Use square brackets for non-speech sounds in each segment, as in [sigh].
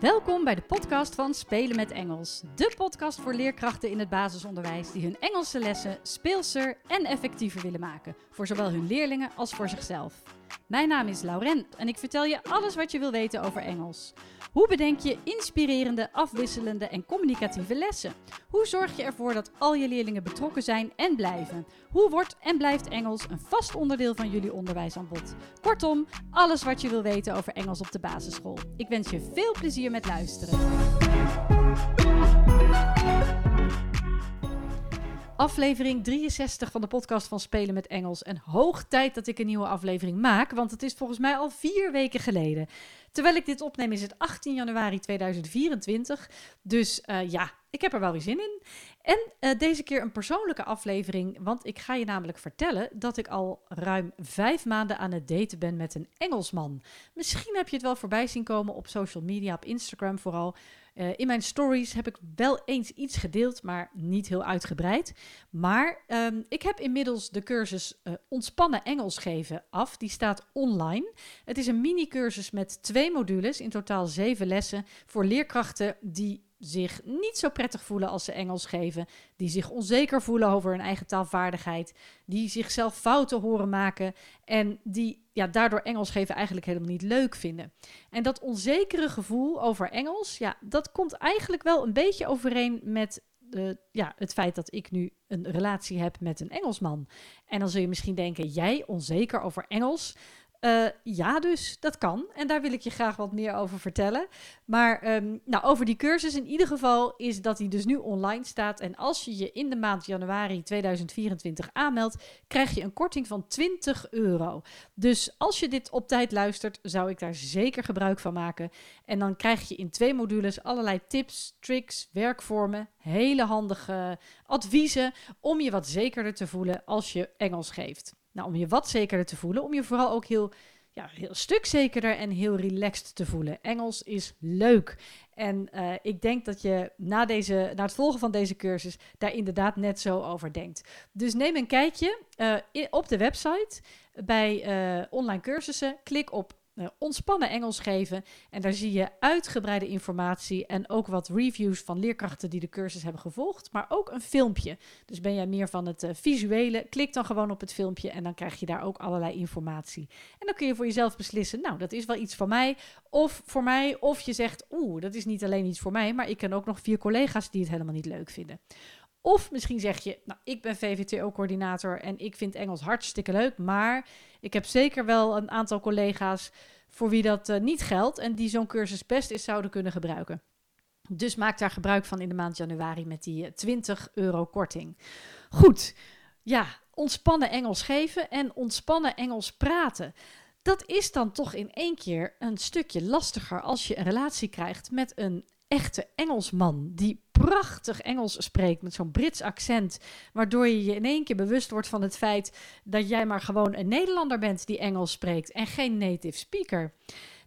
Welkom bij de podcast van Spelen met Engels. De podcast voor leerkrachten in het basisonderwijs die hun Engelse lessen speelser en effectiever willen maken. Voor zowel hun leerlingen als voor zichzelf. Mijn naam is Lauren en ik vertel je alles wat je wil weten over Engels. Hoe bedenk je inspirerende, afwisselende en communicatieve lessen? Hoe zorg je ervoor dat al je leerlingen betrokken zijn en blijven? Hoe wordt en blijft Engels een vast onderdeel van jullie onderwijsaanbod? Kortom, alles wat je wil weten over Engels op de basisschool. Ik wens je veel plezier met luisteren. Aflevering 63 van de podcast van Spelen met Engels. En hoog tijd dat ik een nieuwe aflevering maak, want het is volgens mij al vier weken geleden. Terwijl ik dit opneem is het 18 januari 2024. Dus uh, ja, ik heb er wel weer zin in. En uh, deze keer een persoonlijke aflevering, want ik ga je namelijk vertellen dat ik al ruim vijf maanden aan het daten ben met een Engelsman. Misschien heb je het wel voorbij zien komen op social media, op Instagram vooral. Uh, in mijn stories heb ik wel eens iets gedeeld, maar niet heel uitgebreid. Maar um, ik heb inmiddels de cursus Ontspannen Engels geven af. Die staat online. Het is een mini-cursus met twee modules, in totaal zeven lessen, voor leerkrachten die zich niet zo prettig voelen als ze Engels geven, die zich onzeker voelen over hun eigen taalvaardigheid, die zichzelf fouten horen maken en die ja, daardoor Engels geven eigenlijk helemaal niet leuk vinden. En dat onzekere gevoel over Engels, ja, dat komt eigenlijk wel een beetje overeen met de, ja, het feit dat ik nu een relatie heb met een Engelsman. En dan zul je misschien denken, jij onzeker over Engels? Uh, ja, dus dat kan. En daar wil ik je graag wat meer over vertellen. Maar um, nou, over die cursus in ieder geval is dat die dus nu online staat. En als je je in de maand januari 2024 aanmeldt, krijg je een korting van 20 euro. Dus als je dit op tijd luistert, zou ik daar zeker gebruik van maken. En dan krijg je in twee modules allerlei tips, tricks, werkvormen, hele handige adviezen om je wat zekerder te voelen als je Engels geeft. Nou, om je wat zekerder te voelen, om je vooral ook heel, ja, heel stuk zekerder en heel relaxed te voelen. Engels is leuk. En uh, ik denk dat je na, deze, na het volgen van deze cursus daar inderdaad net zo over denkt. Dus neem een kijkje uh, op de website bij uh, online cursussen. Klik op uh, ontspannen Engels geven. En daar zie je uitgebreide informatie en ook wat reviews van leerkrachten die de cursus hebben gevolgd, maar ook een filmpje. Dus ben jij meer van het uh, visuele, klik dan gewoon op het filmpje en dan krijg je daar ook allerlei informatie. En dan kun je voor jezelf beslissen, nou, dat is wel iets voor mij of voor mij, of je zegt, oeh, dat is niet alleen iets voor mij, maar ik ken ook nog vier collega's die het helemaal niet leuk vinden. Of misschien zeg je, nou, ik ben VVTO-coördinator en ik vind Engels hartstikke leuk, maar ik heb zeker wel een aantal collega's voor wie dat uh, niet geldt en die zo'n cursus best is zouden kunnen gebruiken. Dus maak daar gebruik van in de maand januari met die 20 euro korting. Goed, ja, ontspannen Engels geven en ontspannen Engels praten. Dat is dan toch in één keer een stukje lastiger als je een relatie krijgt met een echte Engelsman die prachtig Engels spreekt met zo'n Brits accent, waardoor je je in één keer bewust wordt van het feit dat jij maar gewoon een Nederlander bent die Engels spreekt en geen native speaker.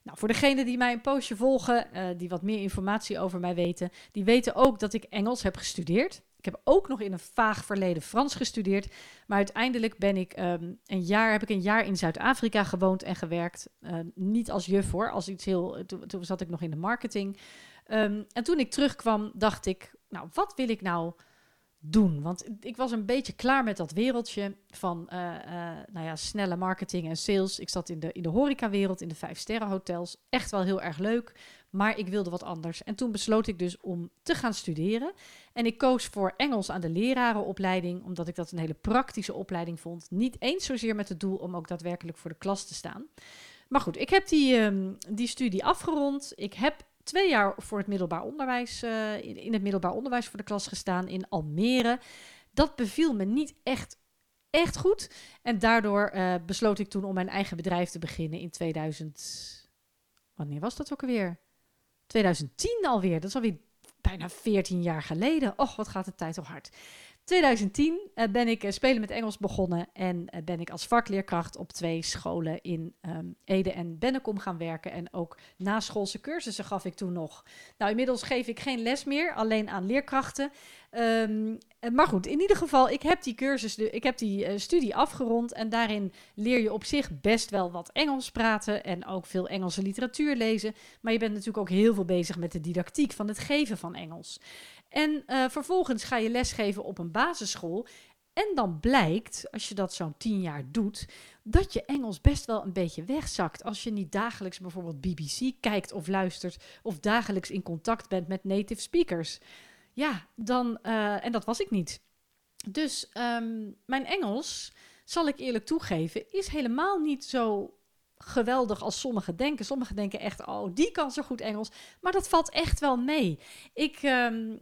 Nou, voor degenen die mij een poosje volgen, uh, die wat meer informatie over mij weten, die weten ook dat ik Engels heb gestudeerd. Ik heb ook nog in een vaag verleden Frans gestudeerd. Maar uiteindelijk ben ik um, een jaar, heb ik een jaar in Zuid-Afrika gewoond en gewerkt. Uh, niet als juf hoor, als iets heel. Toen, toen zat ik nog in de marketing. Um, en toen ik terugkwam, dacht ik, nou, wat wil ik nou doen? Want ik was een beetje klaar met dat wereldje van uh, uh, nou ja, snelle marketing en sales. Ik zat in de, in de horecawereld, in de vijf-sterren-hotels. Echt wel heel erg leuk, maar ik wilde wat anders. En toen besloot ik dus om te gaan studeren. En ik koos voor Engels aan de lerarenopleiding, omdat ik dat een hele praktische opleiding vond. Niet eens zozeer met het doel om ook daadwerkelijk voor de klas te staan. Maar goed, ik heb die, um, die studie afgerond. Ik heb twee jaar voor het middelbaar onderwijs, uh, in, het middelbaar onderwijs voor de klas gestaan in Almere. Dat beviel me niet echt, echt goed. En daardoor uh, besloot ik toen om mijn eigen bedrijf te beginnen in 2000. Wanneer was dat ook alweer? 2010 alweer. Dat is alweer bijna 14 jaar geleden. Och, wat gaat de tijd toch hard. 2010 uh, ben ik uh, Spelen met Engels begonnen en uh, ben ik als vakleerkracht op twee scholen in um, Ede en Bennekom gaan werken. En ook naschoolse cursussen gaf ik toen nog. Nou, inmiddels geef ik geen les meer, alleen aan leerkrachten. Um, maar goed, in ieder geval, ik heb die cursus, ik heb die studie afgerond en daarin leer je op zich best wel wat Engels praten en ook veel Engelse literatuur lezen. Maar je bent natuurlijk ook heel veel bezig met de didactiek van het geven van Engels. En uh, vervolgens ga je lesgeven op een basisschool. En dan blijkt, als je dat zo'n tien jaar doet, dat je Engels best wel een beetje wegzakt. Als je niet dagelijks bijvoorbeeld BBC kijkt of luistert, of dagelijks in contact bent met native speakers. Ja, dan, uh, en dat was ik niet. Dus um, mijn Engels, zal ik eerlijk toegeven, is helemaal niet zo geweldig als sommigen denken. Sommigen denken echt, oh, die kan zo goed Engels. Maar dat valt echt wel mee. Ik, um,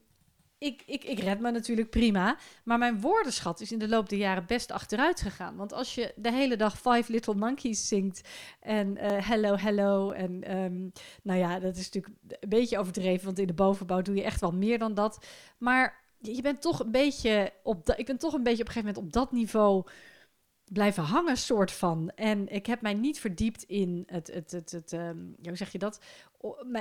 ik, ik, ik red me natuurlijk prima. Maar mijn woordenschat is in de loop der jaren best achteruit gegaan. Want als je de hele dag Five Little Monkeys zingt. En uh, Hello, Hello. En um, nou ja, dat is natuurlijk een beetje overdreven. Want in de bovenbouw doe je echt wel meer dan dat. Maar je bent toch een beetje op. Ik ben toch een beetje op een gegeven moment op dat niveau blijven hangen, soort van. En ik heb mij niet verdiept in het, het, het, het um, hoe zeg je dat?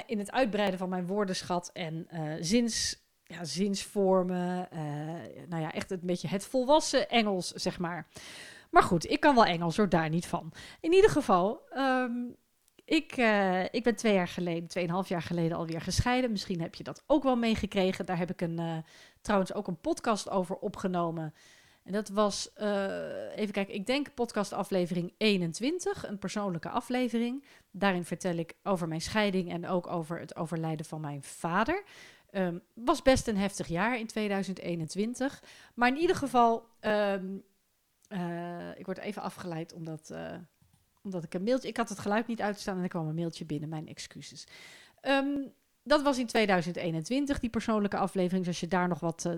In het uitbreiden van mijn woordenschat en uh, zins ja, zinsvormen. Uh, nou ja, echt een beetje het volwassen Engels, zeg maar. Maar goed, ik kan wel Engels, hoor, daar niet van. In ieder geval, um, ik, uh, ik ben twee jaar geleden, tweeënhalf jaar geleden alweer gescheiden. Misschien heb je dat ook wel meegekregen. Daar heb ik een, uh, trouwens ook een podcast over opgenomen. En dat was, even kijken, ik denk podcast aflevering 21, een persoonlijke aflevering. Daarin vertel ik over mijn scheiding en ook over het overlijden van mijn vader. Um, was best een heftig jaar in 2021. Maar in ieder geval, um, uh, ik word even afgeleid omdat, uh, omdat ik een mailtje... Ik had het geluid niet uitstaan en er kwam een mailtje binnen. Mijn excuses. Um, dat was in 2021, die persoonlijke aflevering. Dus als je, daar nog wat, uh,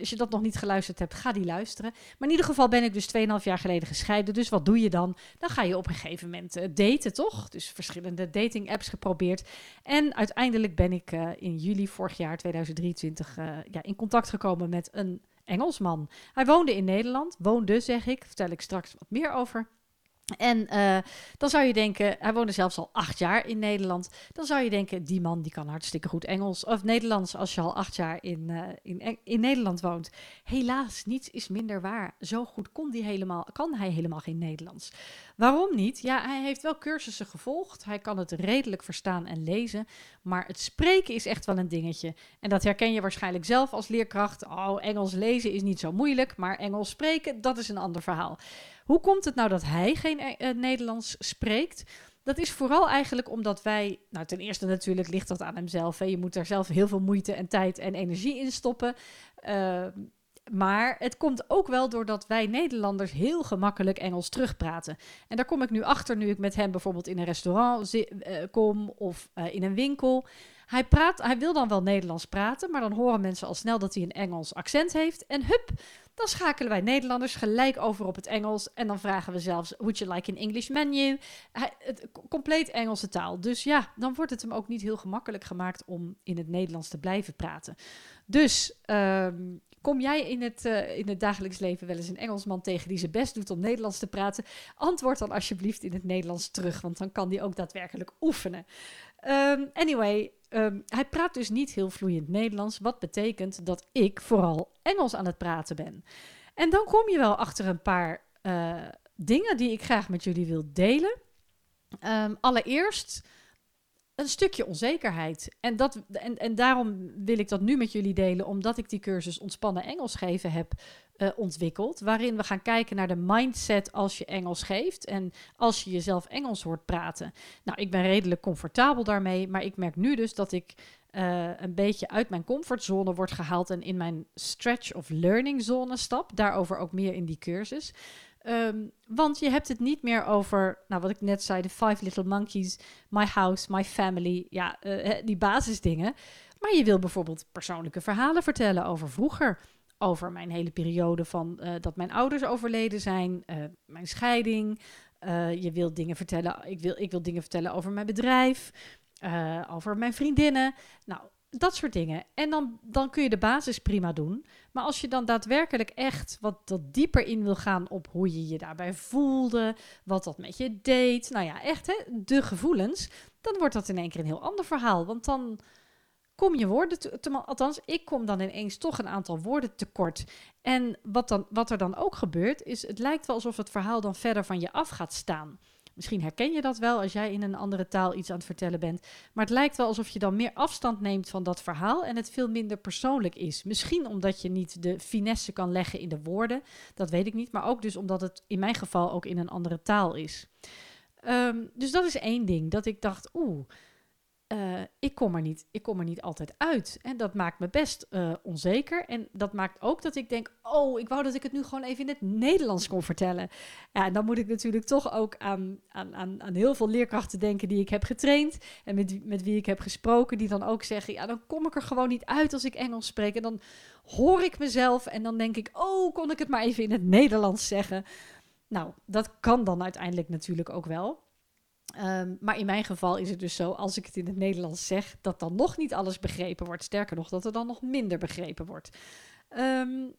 als je dat nog niet geluisterd hebt, ga die luisteren. Maar in ieder geval ben ik dus 2,5 jaar geleden gescheiden. Dus wat doe je dan? Dan ga je op een gegeven moment uh, daten, toch? Dus verschillende dating apps geprobeerd. En uiteindelijk ben ik in juli vorig jaar, 2023, ja, in contact gekomen met een Engelsman. Hij woonde in Nederland. Woonde, zeg ik. Vertel ik straks wat meer over. En uh, dan zou je denken, hij woonde zelfs al acht jaar in Nederland. Dan zou je denken, die man die kan hartstikke goed Engels of Nederlands als je al acht jaar in, uh, in, in Nederland woont. Helaas, niets is minder waar. Zo goed kon, die helemaal, kan hij helemaal geen Nederlands. Waarom niet? Ja, hij heeft wel cursussen gevolgd. Hij kan het redelijk verstaan en lezen. Maar het spreken is echt wel een dingetje. En dat herken je waarschijnlijk zelf als leerkracht. Oh, Engels lezen is niet zo moeilijk, maar Engels spreken, dat is een ander verhaal. Hoe komt het nou dat hij geen uh, Nederlands spreekt? Dat is vooral eigenlijk omdat wij, nou ten eerste natuurlijk ligt dat aan hemzelf. Hè. Je moet daar zelf heel veel moeite en tijd en energie in stoppen. Uh, maar het komt ook wel doordat wij Nederlanders heel gemakkelijk Engels terugpraten. En daar kom ik nu achter nu ik met hem bijvoorbeeld in een restaurant uh, kom of in een winkel. Hij, praat, hij wil dan wel Nederlands praten, maar dan horen mensen al snel dat hij een Engels accent heeft. En hup, dan schakelen wij Nederlanders gelijk over op het Engels. En dan vragen we zelfs, would you like an English menu? Het, compleet Engelse taal. Dus ja, dan wordt het hem ook niet heel gemakkelijk gemaakt om in het Nederlands te blijven praten. Dus um, kom jij in het, uh, in het dagelijks leven wel eens een Engelsman tegen die zijn best doet om Nederlands te praten? Antwoord dan alsjeblieft in het Nederlands terug, want dan kan die ook daadwerkelijk oefenen. Um, anyway, um, hij praat dus niet heel vloeiend Nederlands, wat betekent dat ik vooral Engels aan het praten ben. En dan kom je wel achter een paar uh, dingen die ik graag met jullie wil delen. Um, allereerst een stukje onzekerheid. En, dat, en, en daarom wil ik dat nu met jullie delen, omdat ik die cursus Ontspannen Engels geven heb uh, ontwikkeld. Waarin we gaan kijken naar de mindset als je Engels geeft en als je jezelf Engels hoort praten. Nou, ik ben redelijk comfortabel daarmee, maar ik merk nu dus dat ik uh, een beetje uit mijn comfortzone word gehaald en in mijn stretch of learning zone stap. Daarover ook meer in die cursus. Um, want je hebt het niet meer over, nou wat ik net zei, de Five Little Monkeys, My House, My Family, ja, uh, die basisdingen. Maar je wil bijvoorbeeld persoonlijke verhalen vertellen over vroeger. Over mijn hele periode van uh, dat mijn ouders overleden zijn, uh, mijn scheiding. je wilt dingen vertellen, ik wil, ik wil dingen vertellen over mijn bedrijf, over mijn vriendinnen. Nou, dat soort dingen. En dan, dan kun je de basis prima doen. Maar als je dan daadwerkelijk echt wat, wat dieper in wil gaan op hoe je je daarbij voelde, wat dat met je deed, nou ja, echt hè, de gevoelens, dan wordt dat in één keer een heel ander verhaal. Want dan kom je woorden, te, althans, ik kom dan ineens toch een aantal woorden tekort. En wat, dan, wat er dan ook gebeurt, is het lijkt wel alsof het verhaal dan verder van je af gaat staan. Misschien herken je dat wel als jij in een andere taal iets aan het vertellen bent. Maar het lijkt wel alsof je dan meer afstand neemt van dat verhaal en het veel minder persoonlijk is. Misschien omdat je niet de finesse kan leggen in de woorden, dat weet ik niet. Maar ook dus omdat het in mijn geval ook in een andere taal is. Ehm, dus dat is één ding. Dat ik dacht, oeh, uh, ik, kom er niet, ik kom er niet altijd uit. En dat maakt me best uh, onzeker. En dat maakt ook dat ik denk: oh, ik wou dat ik het nu gewoon even in het Nederlands kon vertellen. Ja, en dan moet ik natuurlijk toch ook aan, aan, aan, aan heel veel leerkrachten denken die ik heb getraind. En met, met wie ik heb gesproken, die dan ook zeggen: ja, dan kom ik er gewoon niet uit als ik Engels spreek. En dan hoor ik mezelf en dan denk ik: oh, kon ik het maar even in het Nederlands zeggen. Nou, dat kan dan uiteindelijk natuurlijk ook wel. Um, maar in mijn geval is het dus zo, als ik het in het Nederlands zeg, dat dan nog niet alles begrepen wordt. Sterker nog, dat er dan nog minder begrepen wordt. Um,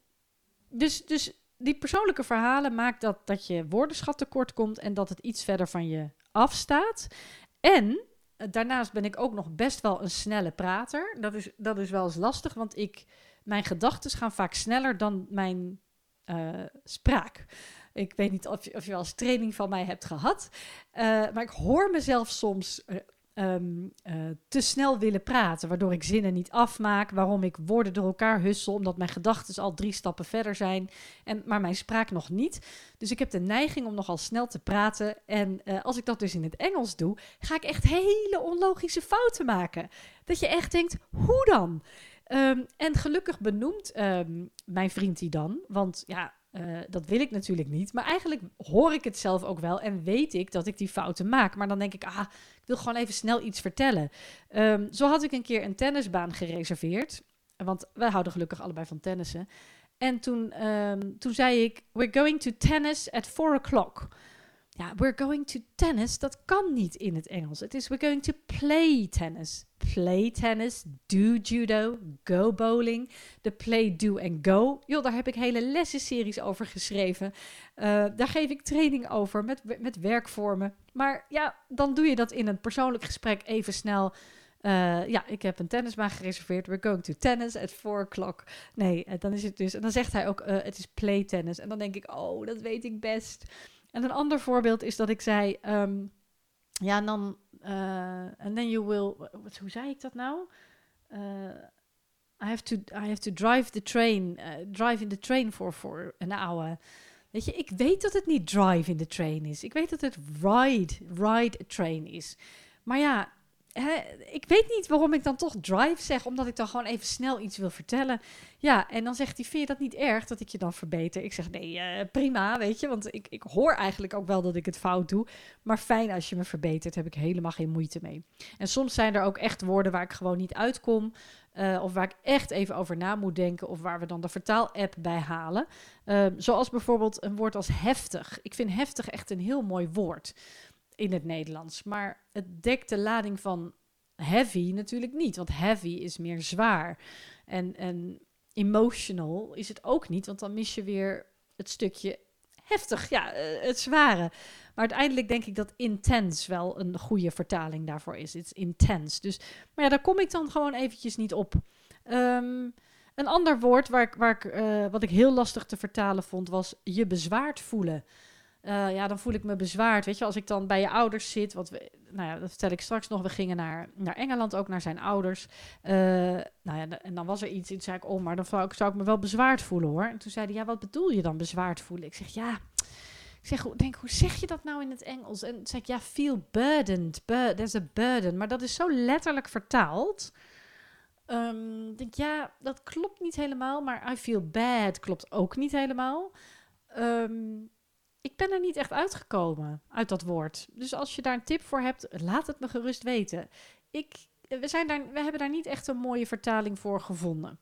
dus, dus die persoonlijke verhalen maakt dat, dat je woordenschat tekort komt en dat het iets verder van je afstaat. En eh, daarnaast ben ik ook nog best wel een snelle prater. Dat is, dat is wel eens lastig, want ik, mijn gedachten gaan vaak sneller dan mijn uh, spraak. Ik weet niet of je, of je wel eens training van mij hebt gehad. Uh, maar ik hoor mezelf soms uh, um, uh, te snel willen praten. Waardoor ik zinnen niet afmaak. Waarom ik woorden door elkaar hussel. Omdat mijn gedachten al drie stappen verder zijn. En, maar mijn spraak nog niet. Dus ik heb de neiging om nogal snel te praten. En als ik dat dus in het Engels doe. Ga ik echt hele onlogische fouten maken. Dat je echt denkt, hoe dan? Um, en gelukkig benoemt um, mijn vriend die dan. Want ja, uh, dat wil ik natuurlijk niet. Maar eigenlijk hoor ik het zelf ook wel en weet ik dat ik die fouten maak. Maar dan denk ik, ah, ik wil gewoon even snel iets vertellen. Um, zo had ik een keer een tennisbaan gereserveerd. Want wij houden gelukkig allebei van tennissen. En toen, um, toen zei ik, we're going to tennis at 4 o'clock. Ja, we're going to tennis, dat kan niet in het Engels. Het is we're going to play tennis. Play tennis, do judo, go bowling. De play, do en go. Joh, daar heb ik hele lessenseries over geschreven. Uh, daar geef ik training over met, met werkvormen. Maar ja, dan doe je dat in een persoonlijk gesprek even snel. Uh, ja, ik heb een tennisbaan gereserveerd. We're going to tennis at 4 o'clock. Nee, uh, dan is het dus. En dan zegt hij ook: het is play tennis. En dan denk ik: oh, dat weet ik best. En een ander voorbeeld is dat ik zei, um, ja, en dan, en uh, then you will, hoe zei ik dat nou? Uh, I have to, I have to drive the train, uh, drive in the train for, for an hour. Weet je, ik weet dat het niet drive in the train is. Ik weet dat het ride, ride a train is. Maar ja, ik weet niet waarom ik dan toch drive zeg, omdat ik dan gewoon even snel iets wil vertellen. Ja, en dan zegt hij, vind je dat niet erg dat ik je dan verbeter? Ik zeg, nee, uh, prima, weet je, want ik, ik hoor eigenlijk ook wel dat ik het fout doe. Maar fijn als je me verbetert, heb ik helemaal geen moeite mee. En soms zijn er ook echt woorden waar ik gewoon niet uitkom. Uh, of waar ik echt even over na moet denken. Of waar we dan de vertaal-app bij halen. Uh, zoals bijvoorbeeld een woord als heftig. Ik vind heftig echt een heel mooi woord in het Nederlands. Maar het dekt de lading van heavy natuurlijk niet. Want heavy is meer zwaar. En, en emotional is het ook niet, want dan mis je weer het stukje heftig, ja, uh, het zware. Maar uiteindelijk denk ik dat intense wel een goede vertaling daarvoor is. It's intense. Dus, maar ja, daar kom ik dan gewoon eventjes niet op. Um, een ander woord waar ik, waar ik, uh, wat ik heel lastig te vertalen vond, was je bezwaard voelen. Uh, ja, dan voel ik me bezwaard. Weet je, als ik dan bij je ouders zit, wat we, nou ja, dat vertel ik straks nog. We gingen naar, naar Engeland, ook naar zijn ouders. Uh, nou ja, en dan was er iets, en zei ik, oh, maar dan zou ik, zou ik me wel bezwaard voelen hoor. En toen zei hij, ja, wat bedoel je dan bezwaard voelen? Ik zeg, ja, ik zeg, denk, hoe zeg je dat nou in het Engels? En zei ik, ja, feel burdened, bur there's a burden. Maar dat is zo letterlijk vertaald. Um, denk, ja, dat klopt niet helemaal, maar I feel bad klopt ook niet helemaal. Um, ik ben er niet echt uitgekomen uit dat woord. Dus als je daar een tip voor hebt, laat het me gerust weten. Ik, we, zijn daar, we hebben daar niet echt een mooie vertaling voor gevonden.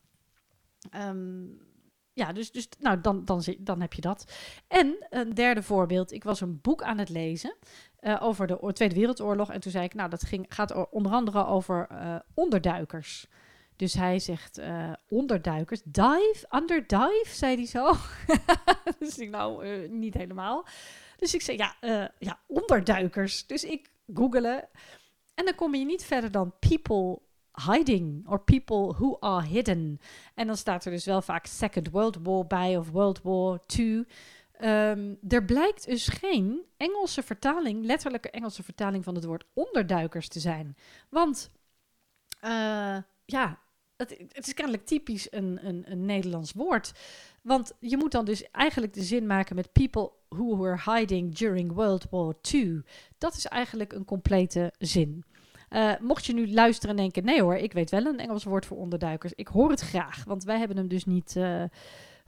Um, ja, dus, dus nou, dan, dan, dan heb je dat. En een derde voorbeeld. Ik was een boek aan het lezen uh, over de Tweede Wereldoorlog. En toen zei ik, nou, dat ging, gaat onder andere over uh, onderduikers. Dus hij zegt uh, onderduikers. Dive, underdive, zei hij zo. [laughs] dus ik nou, uh, niet helemaal. Dus ik zei, ja, uh, ja, onderduikers. Dus ik googelen. En dan kom je niet verder dan people hiding or people who are hidden. En dan staat er dus wel vaak Second World War bij of World War II. Um, er blijkt dus geen Engelse vertaling, letterlijke Engelse vertaling van het woord onderduikers te zijn. Want ja, het, is kennelijk typisch een, een, een, Nederlands woord. Want je moet dan dus eigenlijk de zin maken met people who were hiding during World War II. Dat is eigenlijk een complete zin. Uh, mocht je nu luisteren en denken: nee hoor, ik weet wel een Engels woord voor onderduikers. Ik hoor het graag, want wij hebben hem dus niet. Uh,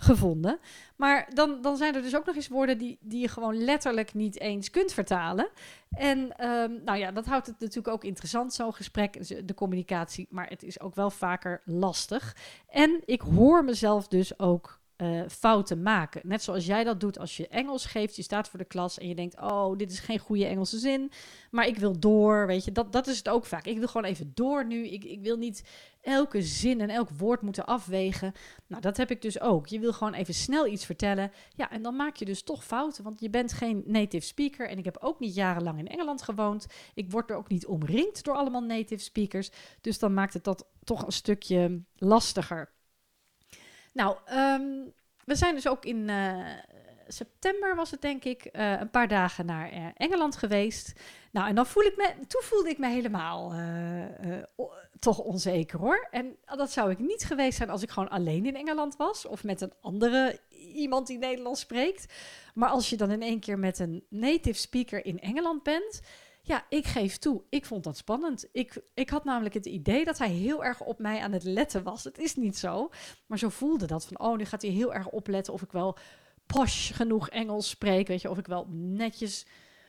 gevonden. Maar dan, dan zijn er dus ook nog eens woorden die, die je gewoon letterlijk niet eens kunt vertalen. En um, nou ja, dat houdt het natuurlijk ook interessant, zo'n gesprek, de communicatie. Maar het is ook wel vaker lastig. En ik hoor mezelf dus ook uh, fouten maken. Net zoals jij dat doet als je Engels geeft. Je staat voor de klas en je denkt: Oh, dit is geen goede Engelse zin. Maar ik wil door. Weet je, dat, dat is het ook vaak. Ik wil gewoon even door nu. Ik, ik wil niet elke zin en elk woord moeten afwegen. Nou, dat heb ik dus ook. Je wil gewoon even snel iets vertellen. Ja, en dan maak je dus toch fouten. Want je bent geen native speaker. En ik heb ook niet jarenlang in Engeland gewoond. Ik word er ook niet omringd door allemaal native speakers. Dus dan maakt het dat toch een stukje lastiger. Nou, um, we zijn dus ook in uh, september, was het denk ik, uh, een paar dagen naar uh, Engeland geweest. Nou, en dan voel ik me, toen voelde ik me helemaal toch onzeker hoor. En dat zou ik niet geweest zijn als ik gewoon alleen in Engeland was of met een andere iemand die Nederlands spreekt. Maar als je dan in één keer met een native speaker in Engeland bent ja, ik geef toe, ik vond dat spannend. Ik, ik had namelijk het idee dat hij heel erg op mij aan het letten was. Het is niet zo, maar zo voelde dat van, oh, nu gaat hij heel erg opletten of ik wel posh genoeg Engels spreek, weet je, of ik wel netjes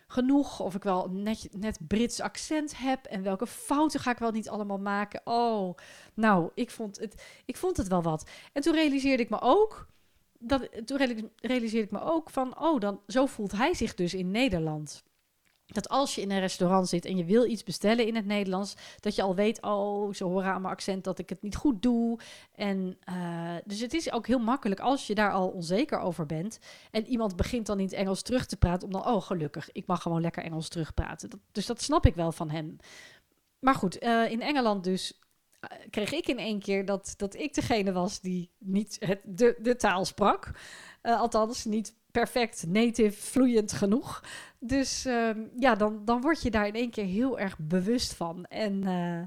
genoeg, of ik wel net, net Brits accent heb en welke fouten ga ik wel niet allemaal maken. Oh, nou, ik vond het, ik vond het wel wat. En toen realiseerde ik me ook, dat, toen realiseerde ik me ook van, oh, dan, zo voelt hij zich dus in Nederland dat als je in een restaurant zit en je wil iets bestellen in het Nederlands, dat je al weet, oh, ze horen aan mijn accent dat ik het niet goed doe. En uh, dus het is ook heel makkelijk als je daar al onzeker over bent en iemand begint dan in het Engels terug te praten, om dan, oh, gelukkig, ik mag gewoon lekker Engels terugpraten. Dat, dus dat snap ik wel van hem. Maar goed, uh, in Engeland dus uh, kreeg ik in één keer dat, dat ik degene was die niet het, de, de taal sprak. althans, niet perfect native, vloeiend genoeg. Dus uh, ja, dan, dan word je daar in één keer heel erg bewust van. En uh,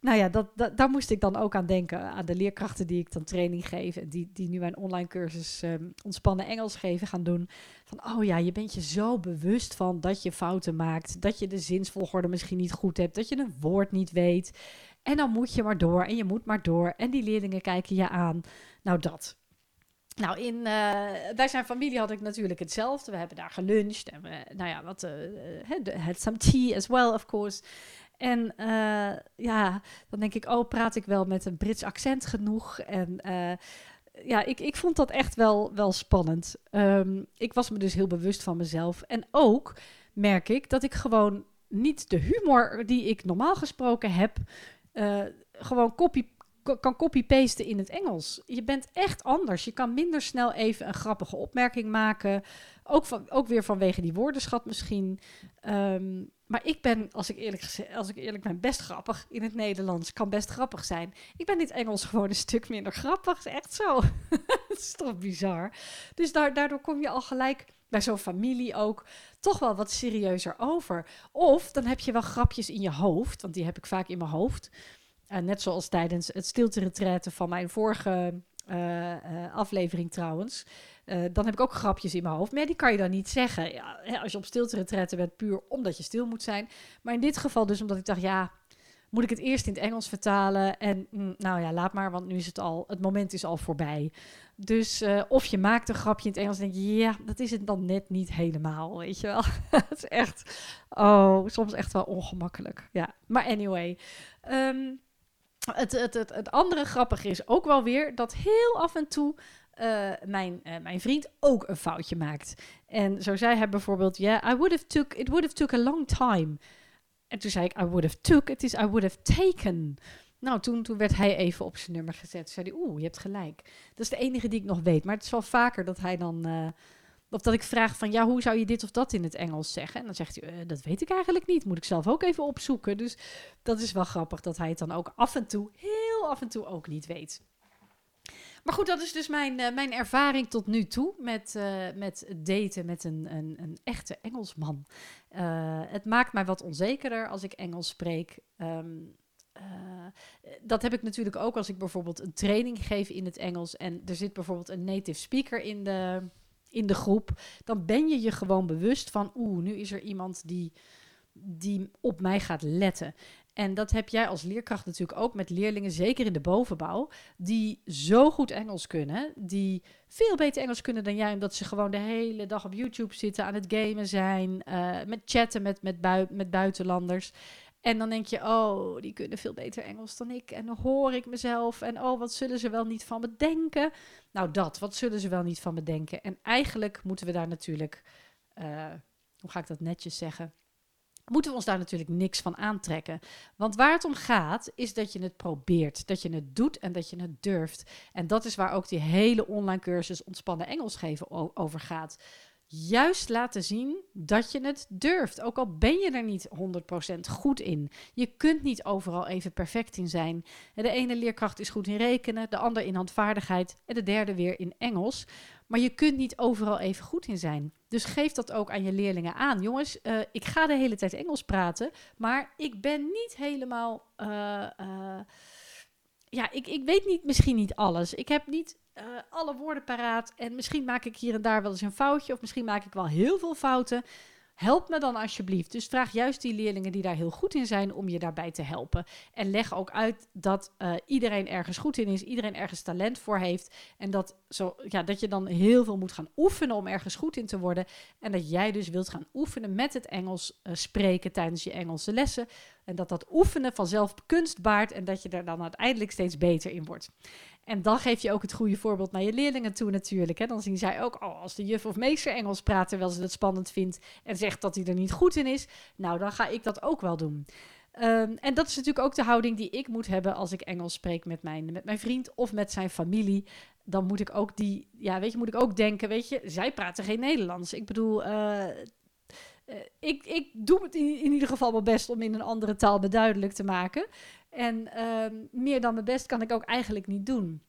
nou ja, dat, dat, daar moest ik dan ook aan denken. Aan de leerkrachten die ik dan training geef. En die, die nu mijn online cursus um, ontspannen Engels geven gaan doen. Van oh ja, je bent je zo bewust van dat je fouten maakt. Dat je de zinsvolgorde misschien niet goed hebt. Dat je een woord niet weet. En dan moet je maar door en je moet maar door. En die leerlingen kijken je aan. Nou, dat. Nou, in, uh, bij zijn familie had ik natuurlijk hetzelfde. We hebben daar geluncht en we, nou ja, wat, uh, had some tea as well, of course. En ja, dan denk ik, oh, praat ik wel met een Brits accent genoeg? En ja, ik, ik vond dat echt wel, wel spannend. Um, ik was me dus heel bewust van mezelf. En ook merk ik dat ik gewoon niet de humor die ik normaal gesproken heb, gewoon copy kan copy-pasten in het Engels. Je bent echt anders. Je kan minder snel even een grappige opmerking maken. Ook, van, ook weer vanwege die woordenschat misschien. Um, maar ik ben, als ik, eerlijk, als ik eerlijk ben, best grappig in het Nederlands. Kan best grappig zijn. Ik ben in het Engels gewoon een stuk minder grappig. Is echt zo. [laughs] Het is toch bizar. Dus daardoor kom je al gelijk bij zo'n familie ook toch wel wat serieuzer over. Of dan heb je wel grapjes in je hoofd. Want die heb ik vaak in mijn hoofd. Uh, net zoals tijdens het stilte van mijn vorige uh, uh, aflevering trouwens. dan heb ik ook grapjes in mijn hoofd. Maar die kan je dan niet zeggen. Ja, als je op stilte bent, puur omdat je stil moet zijn. Maar in dit geval dus omdat ik dacht, ja, moet ik het eerst in het Engels vertalen? En mm, nou ja, laat maar, want nu is het al, het moment is al voorbij. Dus of je maakt een grapje in het Engels en denk je, ja, dat is het dan net niet helemaal, weet je wel. [laughs] het is echt, oh, soms echt wel ongemakkelijk. Ja, maar anyway. Um, het, het, het, het andere grappige is ook wel weer dat heel af en toe uh, mijn, uh, mijn vriend ook een foutje maakt. En zo zei hij bijvoorbeeld, ja, yeah, I would have took, it would have took a long time. En toen zei ik, I would have took, het is I would have taken. Nou, toen, werd hij even op zijn nummer gezet. Zei hij, oeh, je hebt gelijk. Dat is de enige die ik nog weet. Maar het is wel vaker dat hij dan... Uh, of dat ik vraag van, ja, hoe zou je dit of dat in het Engels zeggen? En dan zegt hij, uh, dat weet ik eigenlijk niet. Moet ik zelf ook even opzoeken. Dus dat is wel grappig dat hij het dan ook af en toe, heel af en toe ook niet weet. Maar goed, dat is dus mijn, uh, mijn ervaring tot nu toe met, uh, met daten met een, een, een echte Engelsman. Het maakt mij wat onzekerder als ik Engels spreek. Um, dat heb ik natuurlijk ook als ik bijvoorbeeld een training geef in het Engels en er zit bijvoorbeeld een native speaker in de, in de groep. Dan ben je je gewoon bewust van, oeh, nu is er iemand die, die op mij gaat letten. En dat heb jij als leerkracht natuurlijk ook met leerlingen, zeker in de bovenbouw, die zo goed Engels kunnen, die veel beter Engels kunnen dan jij, omdat ze gewoon de hele dag op YouTube zitten, aan het gamen zijn, uh, met chatten met, met, bui met buitenlanders. En dan denk je, oh, die kunnen veel beter Engels dan ik. En dan hoor ik mezelf. En oh, wat zullen ze wel niet van me denken? Nou, dat, wat zullen ze wel niet van me denken? En eigenlijk moeten we daar natuurlijk, uh, hoe ga ik dat netjes zeggen? moeten we ons daar natuurlijk niks van aantrekken. Want waar het om gaat, is dat je het probeert, dat je het doet en dat je het durft. En dat is waar ook die hele online cursus Ontspannen Engels geven over gaat. Juist laten zien dat je het durft. Ook al ben je er niet 100% goed in. Je kunt niet overal even perfect in zijn. De ene leerkracht is goed in rekenen, de ander in handvaardigheid en de derde weer in Engels. Maar je kunt niet overal even goed in zijn. Dus geef dat ook aan je leerlingen aan. Jongens, uh, ik ga de hele tijd Engels praten, maar ik ben niet helemaal. Uh, uh, ja, ik, ik weet niet, misschien niet alles. Ik heb niet alle woorden paraat. En misschien maak ik hier en daar wel eens een foutje. Of misschien maak ik wel heel veel fouten. Help me dan alsjeblieft. Dus vraag juist die leerlingen die daar heel goed in zijn om je daarbij te helpen. En leg ook uit dat uh, iedereen ergens goed in is, iedereen ergens talent voor heeft. En dat, zo, ja, dat je dan heel veel moet gaan oefenen om ergens goed in te worden. En dat jij dus wilt gaan oefenen met het Engels uh, spreken tijdens je Engelse lessen. En dat dat oefenen vanzelf kunst baart en dat je er dan uiteindelijk steeds beter in wordt. En dan geef je ook het goede voorbeeld naar je leerlingen toe natuurlijk. Hè. Dan zien zij ook, oh, als de juf of meester Engels praat terwijl ze het spannend vindt en zegt dat hij er niet goed in is, nou dan ga ik dat ook wel doen. Um, en dat is natuurlijk ook de houding die ik moet hebben als ik Engels spreek met mijn, met mijn vriend of met zijn familie. Dan moet ik ook die, ja, weet je, moet ik ook denken, weet je, zij praten geen Nederlands. Ik bedoel, uh, ik, ik doe het in, ieder geval mijn best om in een andere taal beduidelijk te maken. En uh, meer dan mijn best kan ik ook eigenlijk niet doen.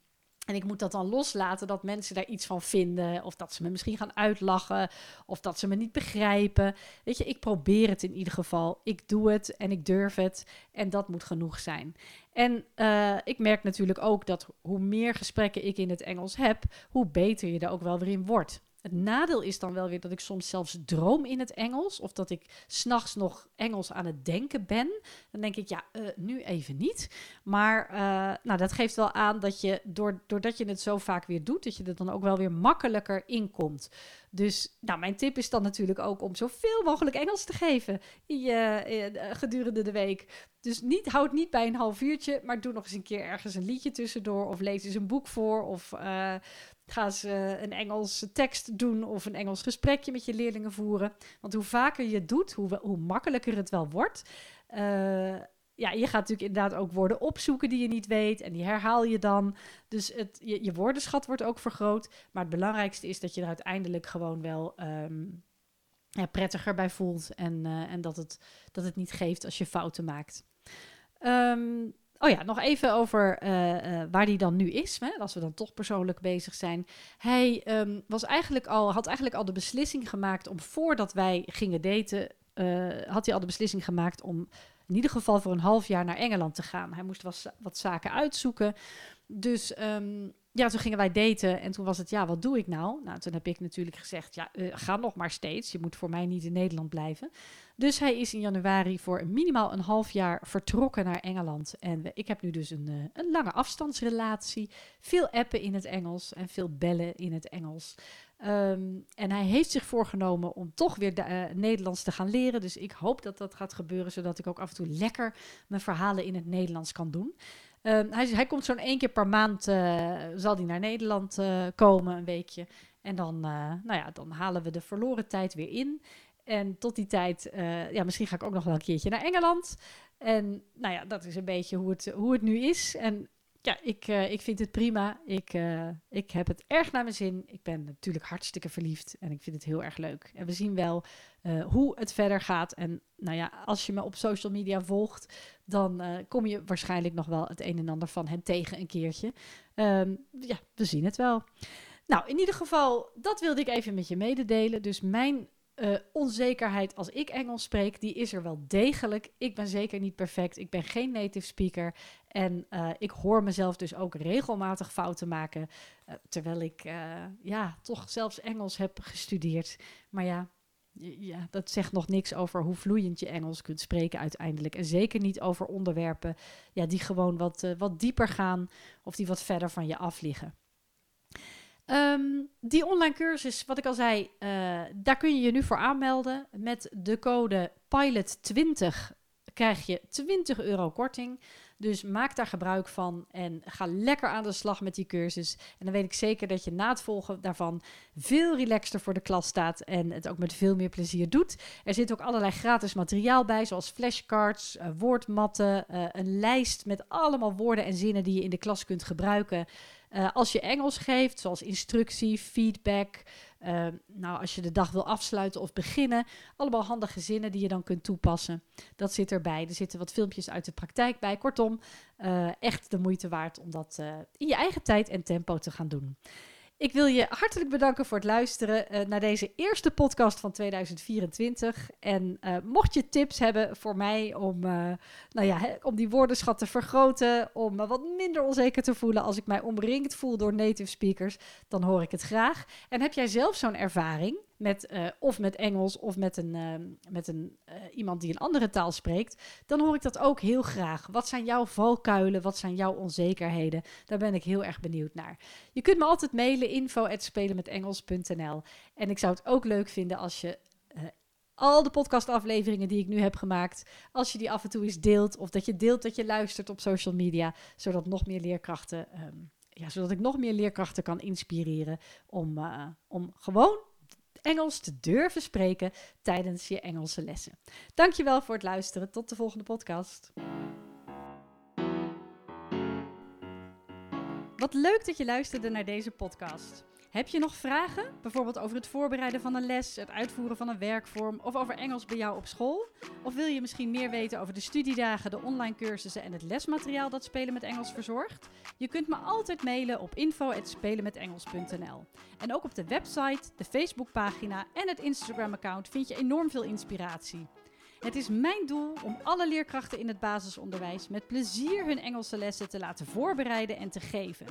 En ik moet dat dan loslaten dat mensen daar iets van vinden. Of dat ze me misschien gaan uitlachen. Of dat ze me niet begrijpen. Weet je, ik probeer het in ieder geval. Ik doe het en ik durf het. En dat moet genoeg zijn. En uh, ik merk natuurlijk ook dat hoe meer gesprekken ik in het Engels heb, hoe beter je er ook wel weer in wordt. Het nadeel is dan wel weer dat ik soms zelfs droom in het Engels. Of dat ik s'nachts nog Engels aan het denken ben. Dan denk ik, ja, uh, nu even niet. Maar uh, nou, dat geeft wel aan dat je, doordat je het zo vaak weer doet, dat je er dan ook wel weer makkelijker in komt. Dus nou, mijn tip is dan natuurlijk ook om zoveel mogelijk Engels te geven in in, gedurende de week. Dus niet, houd niet bij een half uurtje, maar doe nog eens een keer ergens een liedje tussendoor. Of lees eens een boek voor. Of ga ze een Engelse tekst doen of een Engels gesprekje met je leerlingen voeren. Want hoe vaker je het doet, hoe, hoe makkelijker het wel wordt. Uh, ja, je gaat natuurlijk inderdaad ook woorden opzoeken die je niet weet. En die herhaal je dan. Dus het, je, woordenschat wordt ook vergroot. Maar het belangrijkste is dat je er uiteindelijk gewoon wel um, ja, prettiger bij voelt. En, uh, en dat, het, dat het niet geeft als je fouten maakt. Um, Oh ja, nog even over uh, uh, waar hij dan nu is. Hè, als we dan toch persoonlijk bezig zijn. Hij um, was eigenlijk al, had eigenlijk al de beslissing gemaakt om voordat wij gingen daten. Uh, had hij al de beslissing gemaakt om in ieder geval voor een half jaar naar Engeland te gaan. Hij moest wat, wat zaken uitzoeken. Dus um, ja, toen gingen wij daten en toen was het, ja, wat doe ik nou? Nou, toen heb ik natuurlijk gezegd, ja, ga nog maar steeds. Je moet voor mij niet in Nederland blijven. Dus hij is in januari voor minimaal een half jaar vertrokken naar Engeland. En ik heb nu dus een, uh, een lange afstandsrelatie. Veel appen in het Engels en veel bellen in het Engels. Um, en hij heeft zich voorgenomen om toch weer de, uh, Nederlands te gaan leren. Dus ik hoop dat dat gaat gebeuren, zodat ik ook af en toe lekker mijn verhalen in het Nederlands kan doen. Um, hij, hij, komt zo'n één keer per maand, uh, zal hij naar Nederland komen, een weekje. En dan, nou ja, dan halen we de verloren tijd weer in. En tot die tijd, uh, ja, misschien ga ik ook nog wel een keertje naar Engeland. En nou ja, dat is een beetje hoe het, hoe het nu is. En ja, ik, uh, ik vind het prima. Ik, uh, ik heb het erg naar mijn zin. Ik ben natuurlijk hartstikke verliefd en ik vind het heel erg leuk. En we zien wel hoe het verder gaat. En nou ja, als je me op social media volgt, dan kom je waarschijnlijk nog wel het een en ander van hem tegen een keertje. Um, ja, we zien het wel. Nou, in ieder geval, dat wilde ik even met je mededelen. Dus mijn uh, onzekerheid als ik Engels spreek, die is er wel degelijk. Ik ben zeker niet perfect. Ik ben geen native speaker. En uh, ik hoor mezelf dus ook regelmatig fouten maken. Uh, terwijl ik ja, toch zelfs Engels heb gestudeerd. Maar ja, ja, dat zegt nog niks over hoe vloeiend je Engels kunt spreken uiteindelijk. En zeker niet over onderwerpen ja, die gewoon wat, wat dieper gaan of die wat verder van je af liggen. Um, die online cursus, wat ik al zei, uh, daar kun je je nu voor aanmelden. Met de code PILOT20 krijg je 20 euro korting. Dus maak daar gebruik van en ga lekker aan de slag met die cursus. En dan weet ik zeker dat je na het volgen daarvan veel relaxter voor de klas staat en het ook met veel meer plezier doet. Er zit ook allerlei gratis materiaal bij, zoals flashcards, uh, woordmatten, uh, een lijst met allemaal woorden en zinnen die je in de klas kunt gebruiken. Uh, als je Engels geeft, zoals instructie, feedback, uh, nou, als je de dag wil afsluiten of beginnen, allemaal handige zinnen die je dan kunt toepassen. Dat zit erbij. Er zitten wat filmpjes uit de praktijk bij. Kortom, uh, echt de moeite waard om dat in je eigen tijd en tempo te gaan doen. Ik wil je hartelijk bedanken voor het luisteren uh, naar deze eerste podcast van 2024. En uh, mocht je tips hebben voor mij om, uh, nou ja, om die woordenschat te vergroten, om me wat minder onzeker te voelen als ik mij omringd voel door native speakers, dan hoor ik het graag. En heb jij zelf zo'n ervaring? Met, uh, of met Engels of met, een, uh, met een, uh, iemand die een andere taal spreekt, dan hoor ik dat ook heel graag. Wat zijn jouw valkuilen? Wat zijn jouw onzekerheden? Daar ben ik heel erg benieuwd naar. Je kunt me altijd mailen info@spelenmetengels.nl en ik zou het ook leuk vinden als je al de podcastafleveringen die ik nu heb gemaakt, als je die af en toe eens deelt of dat je deelt dat je luistert op social media, zodat nog meer leerkrachten, um, ja, zodat ik nog meer leerkrachten kan inspireren om, om gewoon Engels te durven spreken tijdens je Engelse lessen. Dankjewel voor het luisteren. Tot de volgende podcast. Wat leuk dat je luisterde naar deze podcast. Heb je nog vragen? Bijvoorbeeld over het voorbereiden van een les, het uitvoeren van een werkvorm of over Engels bij jou op school? Of wil je misschien meer weten over de studiedagen, de online cursussen en het lesmateriaal dat Spelen met Engels verzorgt? Je kunt me altijd mailen op info@spelenmetengels.nl. En ook op de website, de Facebookpagina en het Instagram-account vind je enorm veel inspiratie. Het is mijn doel om alle leerkrachten in het basisonderwijs met plezier hun Engelse lessen te laten voorbereiden en te geven.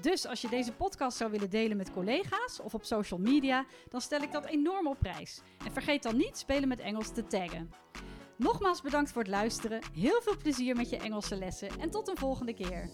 Dus als je deze podcast zou willen delen met collega's of op social media, dan stel ik dat enorm op prijs. En vergeet dan niet spelen met Engels te taggen. Nogmaals bedankt voor het luisteren. Heel veel plezier met je Engelse lessen en tot een volgende keer.